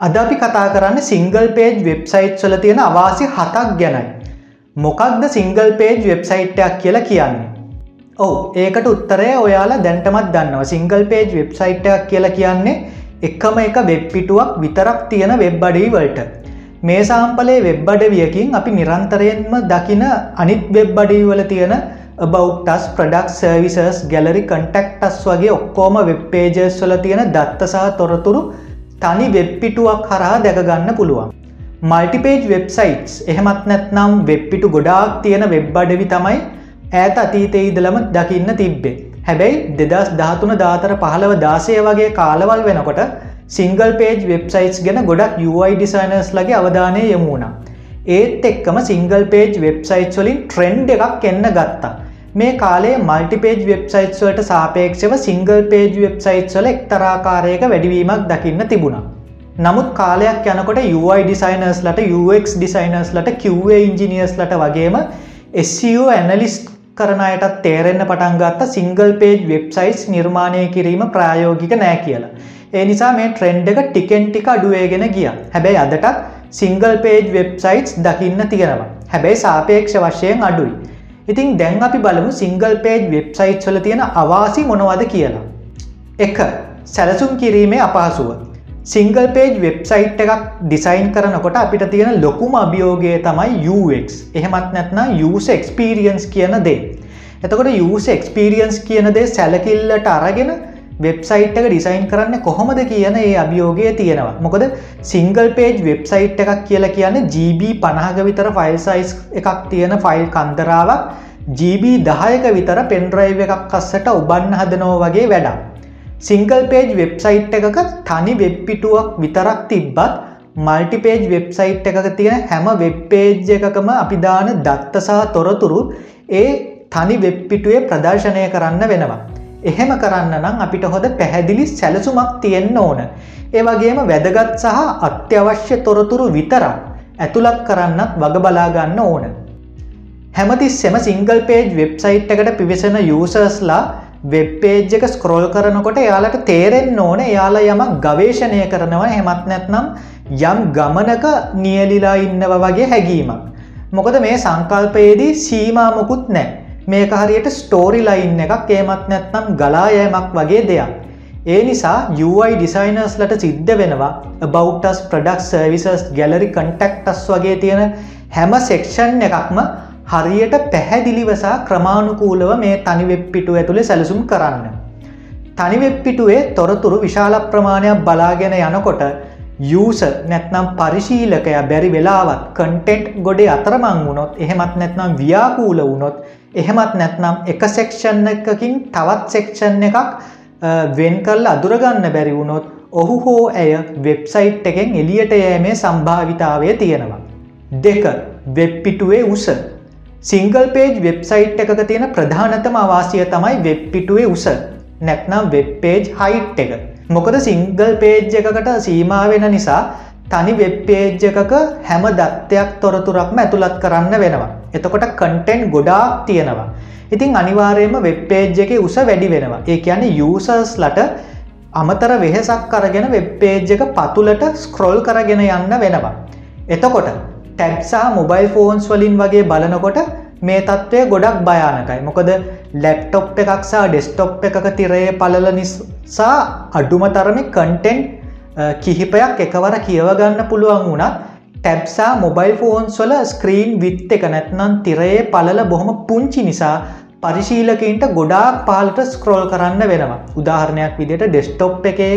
අද අපි කතා කරන්න සිංගල් පේජ් වෙබ්සයිට් වල තියෙන අවාසි හතක් ගැනයි. මොකක්ද සිංගල් පේජ් වෙබ්සයිට්යක් කියලා කියන්නේ. ඔවු ඒකට උත්තරය ඔයාලා දැන්ටමත් දන්නවා සිංගල් පේජ් වෙබ්සයිට්යක් කියලා කියන්නේ එකම එක වෙබ්පිටුවක් විතරක් තියෙන වෙබ් අඩවි වලට. මේ සාම්පලේ වෙබ් අඩවියකින් අපි නිරන්තරයෙන්ම දකින අනිත් වෙබ් අඩවි වල තියෙන about us product services gallery contact us වගේ ඔක්කෝම වෙබ් පේජස් වල තියෙන දත්තසාහ තොරතුරු තනි වෙබ්පිටුවක් හරහා දැකගන්න පුළුවන්. මල්ටිපේජ් වෙබ්සයිටස් එහෙමත් නැත්නම් වෙබ්පිටු ගොඩාක් තියෙන වෙබ් අඩවි තමයි ඇත අතීතයේ ඉදලම දකින්න තිබ්බේ. හැබැයි දෙදස් ධාතුන දාතර පහළව දාසය වගේ කාලවල් වෙනකොට සිංගල් පේජ් වෙබ්සයිටස් ගැන ගොඩක් UI ඩිසයිනර්ස් ලගේ අවධානය යමුණා. ඒත් එක්කම සිංගල් පේජ් වෙබ්සයිට් වලින් ට්‍රෙන්ඩ් එකක් එන්න ගත්තා. මේ කාලේ මල්ටිපේජ් වෙබ්සයිට්ස් වලට සාපේක්ෂව සිංගල් පේජ් වෙබ්සයිට්ස් වල එක්තරාකාරයක වැඩිවීමක් දකින්න තිබුණා. නමුත් කාලයක් යනකොට UI ඩිසයිනර්ස් ලට UX ඩිසයිනර්ස් ලට QA ඉංජිනියර්ස් ලට වගේම SEO ඇනලිස් කරනයටත් තේරෙන්න පටන්ගත්ත සිංගල් පේජ් වෙබ්සයිටස් නිර්මාණය කිරීම ප්‍රායෝගික නෑ කියලා. ඒ නිසා මේ ට්‍රෙන්ඩ් එක ටිකෙන් ටික අඩුවේගෙන ගිය හැබැයි අදටත් සිංගල් පේජ් වෙබ්සයිටස් දකින්න තියෙනවා හැබැයි සාපේක්ෂ වශයෙන් අඩුයි ඉතින් දැන් අපි බලමු සිංගල් පේජ් වෙබ්සයිට් වල තියෙන අවාසි මොනවද කියලා. එක සැලසුම් කිරීමේ අපහසුව. සිංගල් පේජ් වෙබ්සයිට් එකක් ඩිසයින් කරනකොට අපිට තියෙන ලොකුම අභියෝගය තමයි UX එහෙමත් නැත්නම් යස එක්ස්පිරියන්ස් කියන දේ. එතකොට යස එක්ස්පිරියන්ස් කියන දේ සැලකිල්ලට අරගෙන වෙබ්සයිට් එක ඩිසයින් කරන්න කොහොමද කියන ඒ අභියෝගය තියෙනවා මොකද සිංගල් පේජ් වෙබ්සයිට් එකක් කියලා කියන්න GB පණහක විතර ෆයිල් සයිස් එකක් තියෙන ෆයිල් කන්දරාවක් GB දහයක විතර පෙන්ඩ්‍රයිව් එකක් අස්සට ඔබන්න හදනෝ වගේ වැඩ. සිංගල් පේජ් වෙබ්සයිට් එකක තනි වෙබ්පිටුවක් විතරක් තිබ්බත් මල්ටිපේජ් වෙබ්සයිට් එකක තියෙන හැම වෙබ්පේජ් එකකම අපිදාන දත්තසාහ තොරතුරු ඒ තනි වෙබ්පිටුවේ ප්‍රදර්ශනය කරන්න වෙනවා. එහෙම කරන්න නම් අපිට හොද පැහැදිලි සැලසුමක් තියෙන්න්න ඕන. ඒවගේම වැදගත් සහ අත්‍යවශ්‍ය තොරතුරු විතරක් ඇතුළත් කරන්නත් වග බලාගන්න ඕන. හැමතිස්සෙම සිංගල් පේජ් වෙබ්සයිට් එකට පිවිසෙන යසර්ස්ලා වෙබ්පේජ් එක ස්ක්‍රෝල් කරනකොට එයාලට තේරෙන් ඕන එයාලා යම ගවේශණය කරනවා හෙමත් නැත්නම් යම් ගමනක නියලිලා ඉන්නව වගේ හැඟීමක්. මොකද මේ සංකල්පයේදී සීමාමකුත් නෑ මේක හරියට ස්ටෝරි ලයින් එකක් ඒමත් නැත්නම් ගලායෑමක් වගේ දෙයක්. ඒ නිසා UI ඩිසයිනර්ස්ලට සිද්ධ වෙනවා about us product services gallery contact us වගේ තියෙන හැම සෙක්ෂන් එකක්ම හරියට පැහැදිලිවසා ක්‍රමාණුකූලව මේ තනිවෙබ්පිටු ඇතුළේ සැලසුම් කරන්න. තනිවෙබ්පිටුවේ තොරතුරු විශාල ප්‍රමාණයක් බලාගෙන යනකොට යස නැත්නම් පරිශීලකය බැරි වෙලාවත් කන්ටෙන්ට් ගොඩේ අතරමං වුණොත් එහෙමත් නැත්නම් ව්‍යාකූල වුණොත් එහෙමත් නැත්නම් එක සෙක්ෂන් එකකින් තවත් සෙක්ෂන් එකක් වෙන් කල් අදුරගන්න බැරි වුණොත් ඔහු හෝ ඇය වෙබ්සයිට් එකෙන් එලියට යෑමේ සම්භාවිතාවය තියෙනවා. දෙක වෙබ්පිටුවේ උස. සිංගල් පේජ් වෙබ්සයිට් එකක තියෙන ප්‍රධානතම අවාසිය තමයි වෙබ්පිටුවේ උස. නැත්නම් වෙබ්පේජ් හයිට් එක. මොකද සිංගල් පේජ් එකකට සීමාවෙන නිසා තනි වෙබ්පේජ් එකක හැම දත්තයක් තොරතුරක්ම ඇතුළත් කරන්න වෙනවා. එතකොට කන්ටෙන්් ගොඩාක් තියෙනවා. ඉතින් අනිවාරයම වෙබ්පේජ් එක උස වැඩි වෙනවා. ඒ කියන්නේ යසර්ස් ලට අමතර වෙහෙසක් කරගෙන වෙබ්පේජ් එක පතුලට ස්ක්‍රෝල් කරගෙන යන්න වෙනවා. එතකොට ටැබ්සා මොබයිල් ෆෝන්ස් වලින් වගේ බලනකොට මේ තත්ත්වය ගොඩක් භයානකයි. මොකද ලැප්ටොප් එකක්සා ඩෙස්ටොප් එකක තිරයේ පලල නිසා අඩුම තරම කන්ටෙන්ට් කිහිපයක් එකවර කියවගන්න පුළුවන් වුණත් ටැබ්සා මොබයිල් ෆෝන්ස් වල ස්ක්‍රීන් විත් එක නැත්නම් තිරයේ පලල බොහොම පුංචි නිසා පරිශීලකන්ට ගොඩාක් පාලට ස්ක්‍රෝල් කරන්න වෙනවා. උදාහරණයක් විදිට ඩෙස්ටොප් එකේ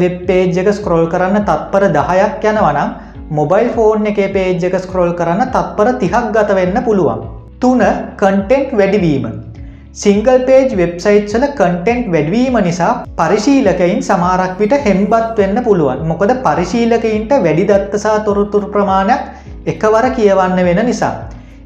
වෙබ්පේජ් එක ස්ක්‍රෝල් කරන්න තත්පර දහයක් යනවනම් මොබයිල් ෆෝන් එක පේජ් එක ස්ක්‍රෝල් කරන්න තත්පර තිහක් ගත වෙන්න පුළුවන්. තුන කන්ටෙන්ට් වැඩිවීම. සිංගල් පේජ් වෙබ්සයිට්සල කන්ටෙන්ට් වැඩවීම නිසා පරිශීලකයින් සමාරක් විට හෙම්බත් වෙන්න පුළුවන් මොකද පරිශීලකයින්ට වැඩිදත්තසා තොරතුර ප්‍රමාණයක් එකවර කියවන්න වෙන නිසා.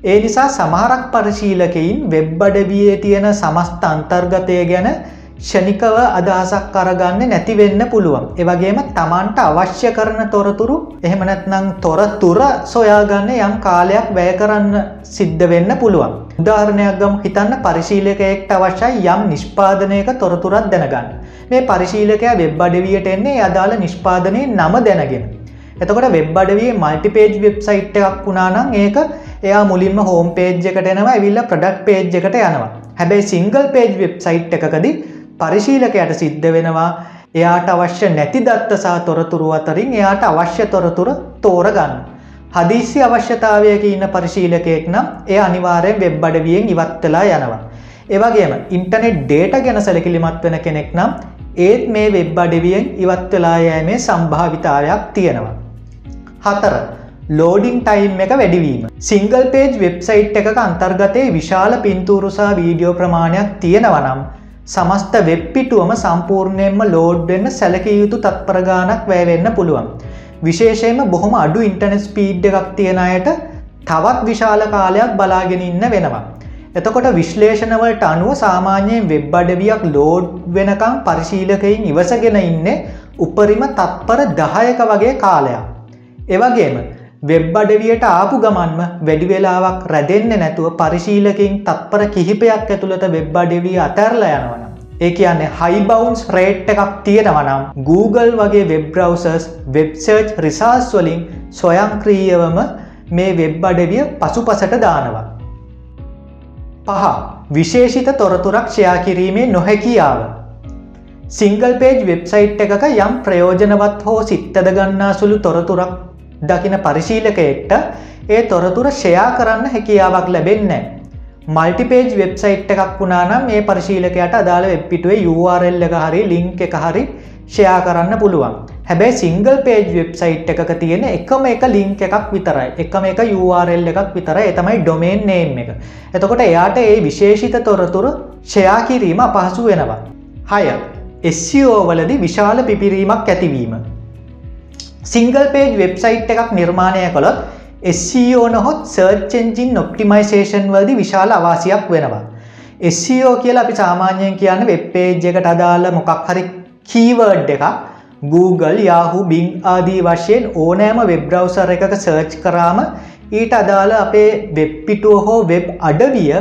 ඒ නිසා සමහරක් පරිශීලකයින් වෙබ් අඩවියේ තියෙන සමස්ත අන්තර්ගතය ගැන ෂණිකව අදහසක් කරගන්න නැතිවෙන්න පුළුවන්. එවගේම තමන්ට අවශ්‍ය කරන තොරතුරු එහෙමනැත්නං තොරතුර සොයාගන්න යම් කාලයක් වැය කරන්න සිද්ධ වෙන්න පුළුවන්. උදාහරණයක් ගම් හිතන්න පරිශීලකයෙක්ට අවශ්‍යයි යම් නිෂ්පාදනයක තොරතුරත් දැනගන්න. මේ පරිශීලකයා වෙබ් අඩවියට එන්නේ අදාළ නිෂ්පාදනය නම දැනගෙන. එතකොට වෙබ් අඩවේ මල්ටිපේජ් වෙබ්සයිට් එකක් වුණානම් ඒක එයා මුලින්ම හෝම් පේජ් එකට එනවා ඇවිල්ල ප්‍රඩක්් පේජ් එකට යනවා හැබැයි සිංගල් පේජ් වෙබ්සයිට් එකකදී පරිශීලකයට සිද්ධ වෙනවා එයාට අවශ්‍ය නැති දත්තසා තොරතුරු අතරින් එයාට අවශ්‍ය තොරතුර තෝරගන්න. හදිසි අවශ්‍යතාවයක ඉන්න පරිශීලකයෙක් නම් එය අනිවාරයෙන් වෙබ් අඩවියෙන් ඉවත්වෙලා යනවා. ඒවගේම ඉන්ටනෙට් ඩේට ගැන සැලකිලිමත් වෙන කෙනෙක් නම් ඒත් මේ වෙබ් අඩවියෙන් ඉවත්වෙලා යෑමේ සම්භාවිතාවයක් තියෙනවා. හතර ලෝඩිං ටයිම් එක වැඩිවීම. සිංගල් පේජ් වෙබ්සයිට් එක අන්තර්ගතයේ විශාල පින්තූරුසා වීඩියෝ ප්‍රමාණයක් තියෙනවනම් සමස්ත වෙබ්පිටුවම සම්පූර්ණයෙන්ම ලෝඩ් වෙන්න සැලකිය යුතු තත්පරගානක් වැෑවෙන්න පුළුවන්. විශේෂයෙන්ම බොහොම අඩු ඉන්ටනෙස් ස්පීඩ් එකක් තියෙන අයට තවත් විශාල කාලයක් බලාගෙන ඉන්න වෙනවා. එතකොට විශ්ලේෂණවලට අනුව සාමාන්‍යයෙන් වෙබ් අඩවියක් ලෝඩ් වෙනකම් පරිශීලකයින් ඉවසගෙන ඉන්න උපරිම තත්පර දහයක වගේ කාලයක්. එවගේම වෙබ් අඩවියට ආපු ගමන්ම වැඩි වෙලාවක් රැදෙන්න නැතුව පරිශීලකින් තත්පර කිහිපයක් ඇතුළට වෙබ් අඩවිය අතැරල යනවන. ඒ කියන්නේ හයිබවන්ස් රේට් එකක් තියෙනවනම් Google වගේ වෙබ් බ්‍රවසර්ස් වෙබ්සර්ච් රිසාස් වලින් සොයංක්‍රීයවම මේ වෙබ් අඩවිය පසු පසට දානවා. පහ විශේෂිත තොරතුරක් ෂයා කිරීමේ නොහැකියාව. සිංගල් පේජ් වෙබ්සයිට් එකක යම් ප්‍රයෝජනවත් හෝ සිත්තද ගන්නා සුළු තොරතුරක් දකින පරිශීලකයෙක්ට ඒ තොරතුර ෂයා කරන්න හැකියාවක් ලැබෙන්නේ. මල්ටිපේජ් වෙබ්සයිට් එකක් වුණනම් මේ පරිශීලකයට අදාළ වෙබ්පිටුවේ URL එක හරි ලිංක් එක හරි ෂයා කරන්න පුළුවන්. හැබැයි සිංගල් පේජ් වෙබ්සයිට් එකක තියෙන එකම එක ලිංක් එකක් විතරයි. එකම එක URL එකක් විතර එතමයි ඩොමේන් නේම් එක. එතකොට එයාට ඒ විශේෂිත තොරතුරු ෂයා කිරීම අපහසු වෙනවා. හය. SCO වලදි විශාල පිපිරීමක් ඇතිවීම. සිංගල් පේජ් වෙබ්සයිට් එකක් නිර්මාණය කළොත් SCO නොහොත් සර්චෙන්ජින් ඔප්ටිමයිසේෂන් වලදි විශාල අවාසියක් වෙනවා. SCO කියලා අපි සාමාන්‍යයෙන් කියන්න වෙබ්පේජ් එකට අදාළ මොකක් හරි කීවර්ඩ් එකක් Google Yahoo Bing ආදී වශයෙන් ඕනෑම වෙබ්‍රවසර් එකක සර්ච් කරාම ඊට අදාළ අපේ වෙබ්පිටුව හෝ වෙබ් අඩවිය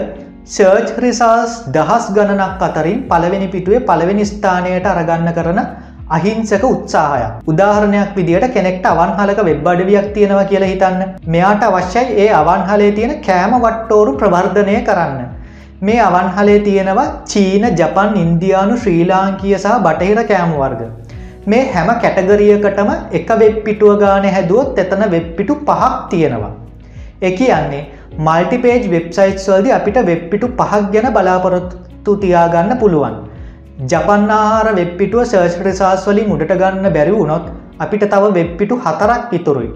සර්ච් රිසාස් දහස් ගණනක් අතරින් පළවෙනි පිටුවේ පළවෙනි ස්ථානයට අරගන්න කරන අහිංසක උත්සාහයක්. උදාහරණයක් විදිට කෙනෙක්ට අවන්හලක වෙබ් අඩවියක් තියෙනවා කියලා හිතන්න. මෙයාට අවශ්‍යයි ඒ අවන්හලේ තියෙන කෑම වට්ටෝරු ප්‍රවර්ධනය කරන්න. මේ අවන්හලේ තියෙනවා චීන ජපන් ඉන්දයානු ශ්‍රී ලාංකිය සහ බටහිර කෑම වර්ග. මේ හැම කැටගරියකටම එක වෙබ් පිටුව ගාන හැදුවොත් එතන වෙබ්පිටු පහක් තියෙනවා. එක කියන්නේ මල්ටිපේජ් වෙබ්සයිට් වල්ද අපිට වෙබ්පිටු පහක් ගැන බලාපොරොත්තු තියාගන්න පුළුවන්. ජපන්නාහාර වෙබ්පිටුව සර්ච් රිසාස් වලින් උඩට ගන්න බැරි වුණොත් අපිට තව වෙබ්පිටු හතරක් ඉතුරුයි.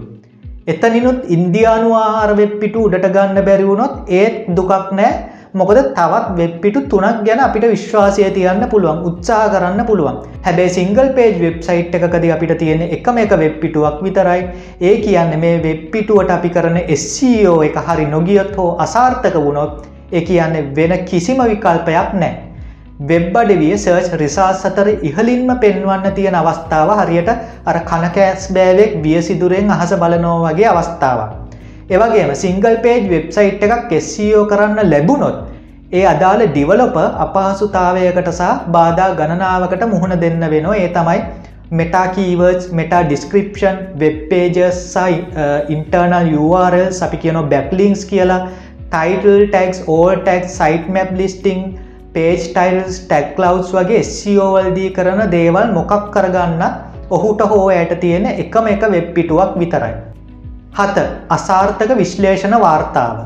එතනිනුත් ඉන්දයානු ආහාර වෙබ්පිටු උඩට ගන්න බැරිවුණොත් ඒත් දුකක් නෑ. මොකද තවත් වෙබ්පිටු තුනක් ගැන අපිට විශ්වාසය තියන්න පුළුවන් උත්සාහ කරන්න පුළුවන්. හැබැයි සිංගල් පේජ් වෙබ්සයිට් එකකද අපිට තියෙන එකම එක වෙබ්පිටුවක් විතරයි. ඒ කියන්න මේ වෙබ්පිටුවට අපි කරන SCO එක හරි නොගියොත් හෝ අසාර්ථක වුණොත් ඒ කියන්නේ වෙන කිසිම විකල්පයක් නෑ. වෙබ් අඩවිය සර්ච් රිසාස් අතර ඉහලින්ම පෙන්වන්න තියෙන අවස්ථාව හරියට අර කනකෑස් බෑවෙක් වියසිදුරෙන් අහස බලනෝ වගේ අවස්ථාවක්. එවගේම සිංගල් පේජ් වෙබ්සයිට් එකක් SCO කරන්න ලැබුණොත් ඒ අදාළ ඩිවලොප අපහසුතාවයකට සහ බාධා ගණනාවකට මුහුණ දෙන්න වෙනවා ඒ තමයි meta keywords meta description webpages සයි ඉන්ටර්නල් URL අපි කියනො බැක්ලිංස් කියලා title tags alt tag site map listing page titles tag ලවස් වගේ SCOවල්දී කරන දේවල් මොකක් කරගන්න ඔහුට හෝ ඇයට තියෙන එකම එක වෙබ්පිටුවක් විතරයි. හත අසාර්ථක විශ්ලේෂණ වාර්තාව.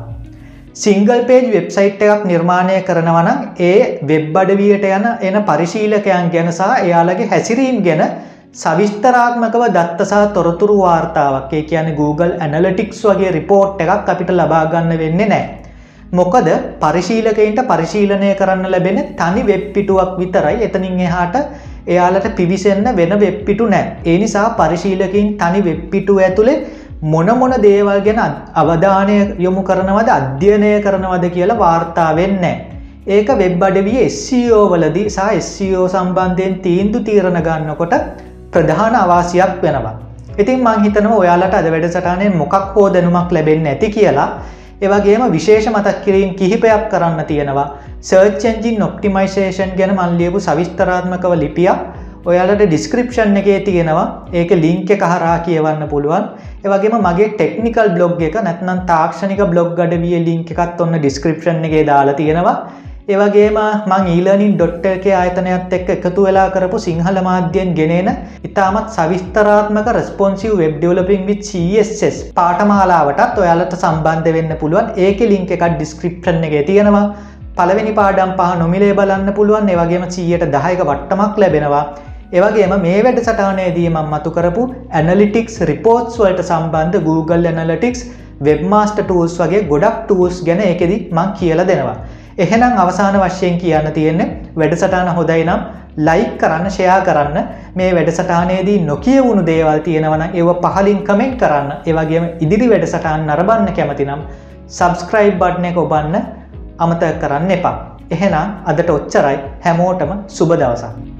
සිංගල් පේජ් වෙබ්සයිට් එකක් නිර්මාණය කරනවනම් ඒ වෙබ් අඩවියට යන එන පරිශීලකයන් ගැනසා එයාලගේ හැසිරීම් ගැන සවිස්තරාත්මකව දත්තසා තොරතුරු වාර්තාවක් ඒ කියන Google ඇනලටික්ස් වගේ රිපෝට් එකක් අපිට ලබාගන්න වෙන්නේ නෑ. මොකද පරිශීලකයින්ට පරිශීලනය කරන්න ලැබෙන තනි වෙබ්පිටුවක් විතරයි එතනින් එහාට එයාලට පිවිසෙන්න්න වෙන වෙබ්පිටු නෑ ඒ නිසා පරිශීලකින් තනි වෙබ්පිටු ඇතුළේ මොන මොන දේවල් ගැන අවධානය යොමු කරනවද අධ්‍යයනය කරනවද කියලා වාර්තා වෙන්නේ. ඒක වෙබ් අඩවිය SCO වලදී සහ SCO සම්බන්ධයෙන් තීන්දු තීරණ ගන්නකොට ප්‍රධාන අවාසියක් වෙනවා. ඉතින් මං හිතනව ඔයාලට අද වැඩසටානයෙන් මොකක් හෝ දැනුමක් ලැබෙන්න ඇති කියලා ඒවගේම විශේෂ මතක් කිරීම් කිහිපයක් කරන්න තියෙනවා. සර්ච්චෙන්ජින් ඔප්ටිමයිසේෂන් ගැන මල්ලියපු සවිස්තරාත්මකව ලිපියක්. ඔයාලට ඩිස්ක්‍රපෂන් එකේ තියෙනවා. ඒක ලිංක කහරා කියවන්න පුළුවන්. ඒවගේම මගේ ටෙක්නිකල් බ්ලොග් එක නැත්නම් තාක්ෂණික බ්ලොග් අඩවිය ලිංක එකත් ඔන්න ඩිස්ක්‍රපෂන් එකේ දාලා තියෙනවා. ඒවගේම මං ඊලනින් ඩොට්ටක ආයතනයත් එක්ක එකතු වෙලා කරපු සිංහල මාධ්‍යයෙන් ගෙනන ඉතාමත් සවිස්තරාත්මක රස්පොන්සිව් වෙබ් ඩියලපින් විත් CSS පාටමාලාවටත් ඔයාලට සම්බන්ධ වෙන්න පුළුවන්. ඒක ලිංක එකක් ඩිස්ක්‍රප්ෂන් එක තියෙනවා. පළවෙනි පාඩම් පහ නොමිලේ බලන්න පුළුවන්. ඒවගේම චීයට දහයක වට්ටමක් ලැබෙනවා. ඒවගේම මේ වැඩ සටානයේදී මම් මතු කරපු ඇනලිටික්ස් රිපෝට්ස් වලට සම්බන්ධ Google ඇනලටික්ස් වෙබ්මාස්ට ටූල්ස් වගේ ගොඩක් ටූල්ස් ගැන එකෙදි මං කියල දෙනවා. එහෙනම් අවසාන වශයෙන් කියන්න තියෙන්නේ වැඩසටාන හොදයි නම් ලයික් කරන්න ෂයා කරන්න මේ වැඩසටානයේදී නොකිය වුණු දේවල් තියෙනවන ඒව පහලින් කමෙන්ට් කරන්න ඒවගේම ඉදිරි වැඩසටාන් නරබන්න කැමතිනම් සබස්ක්‍රයිබ් බට්නය ඔබන්න අමත කරන්න එපා. එහෙනම් අදට ඔච්චරයි හැමෝටම සුබ දවසක්.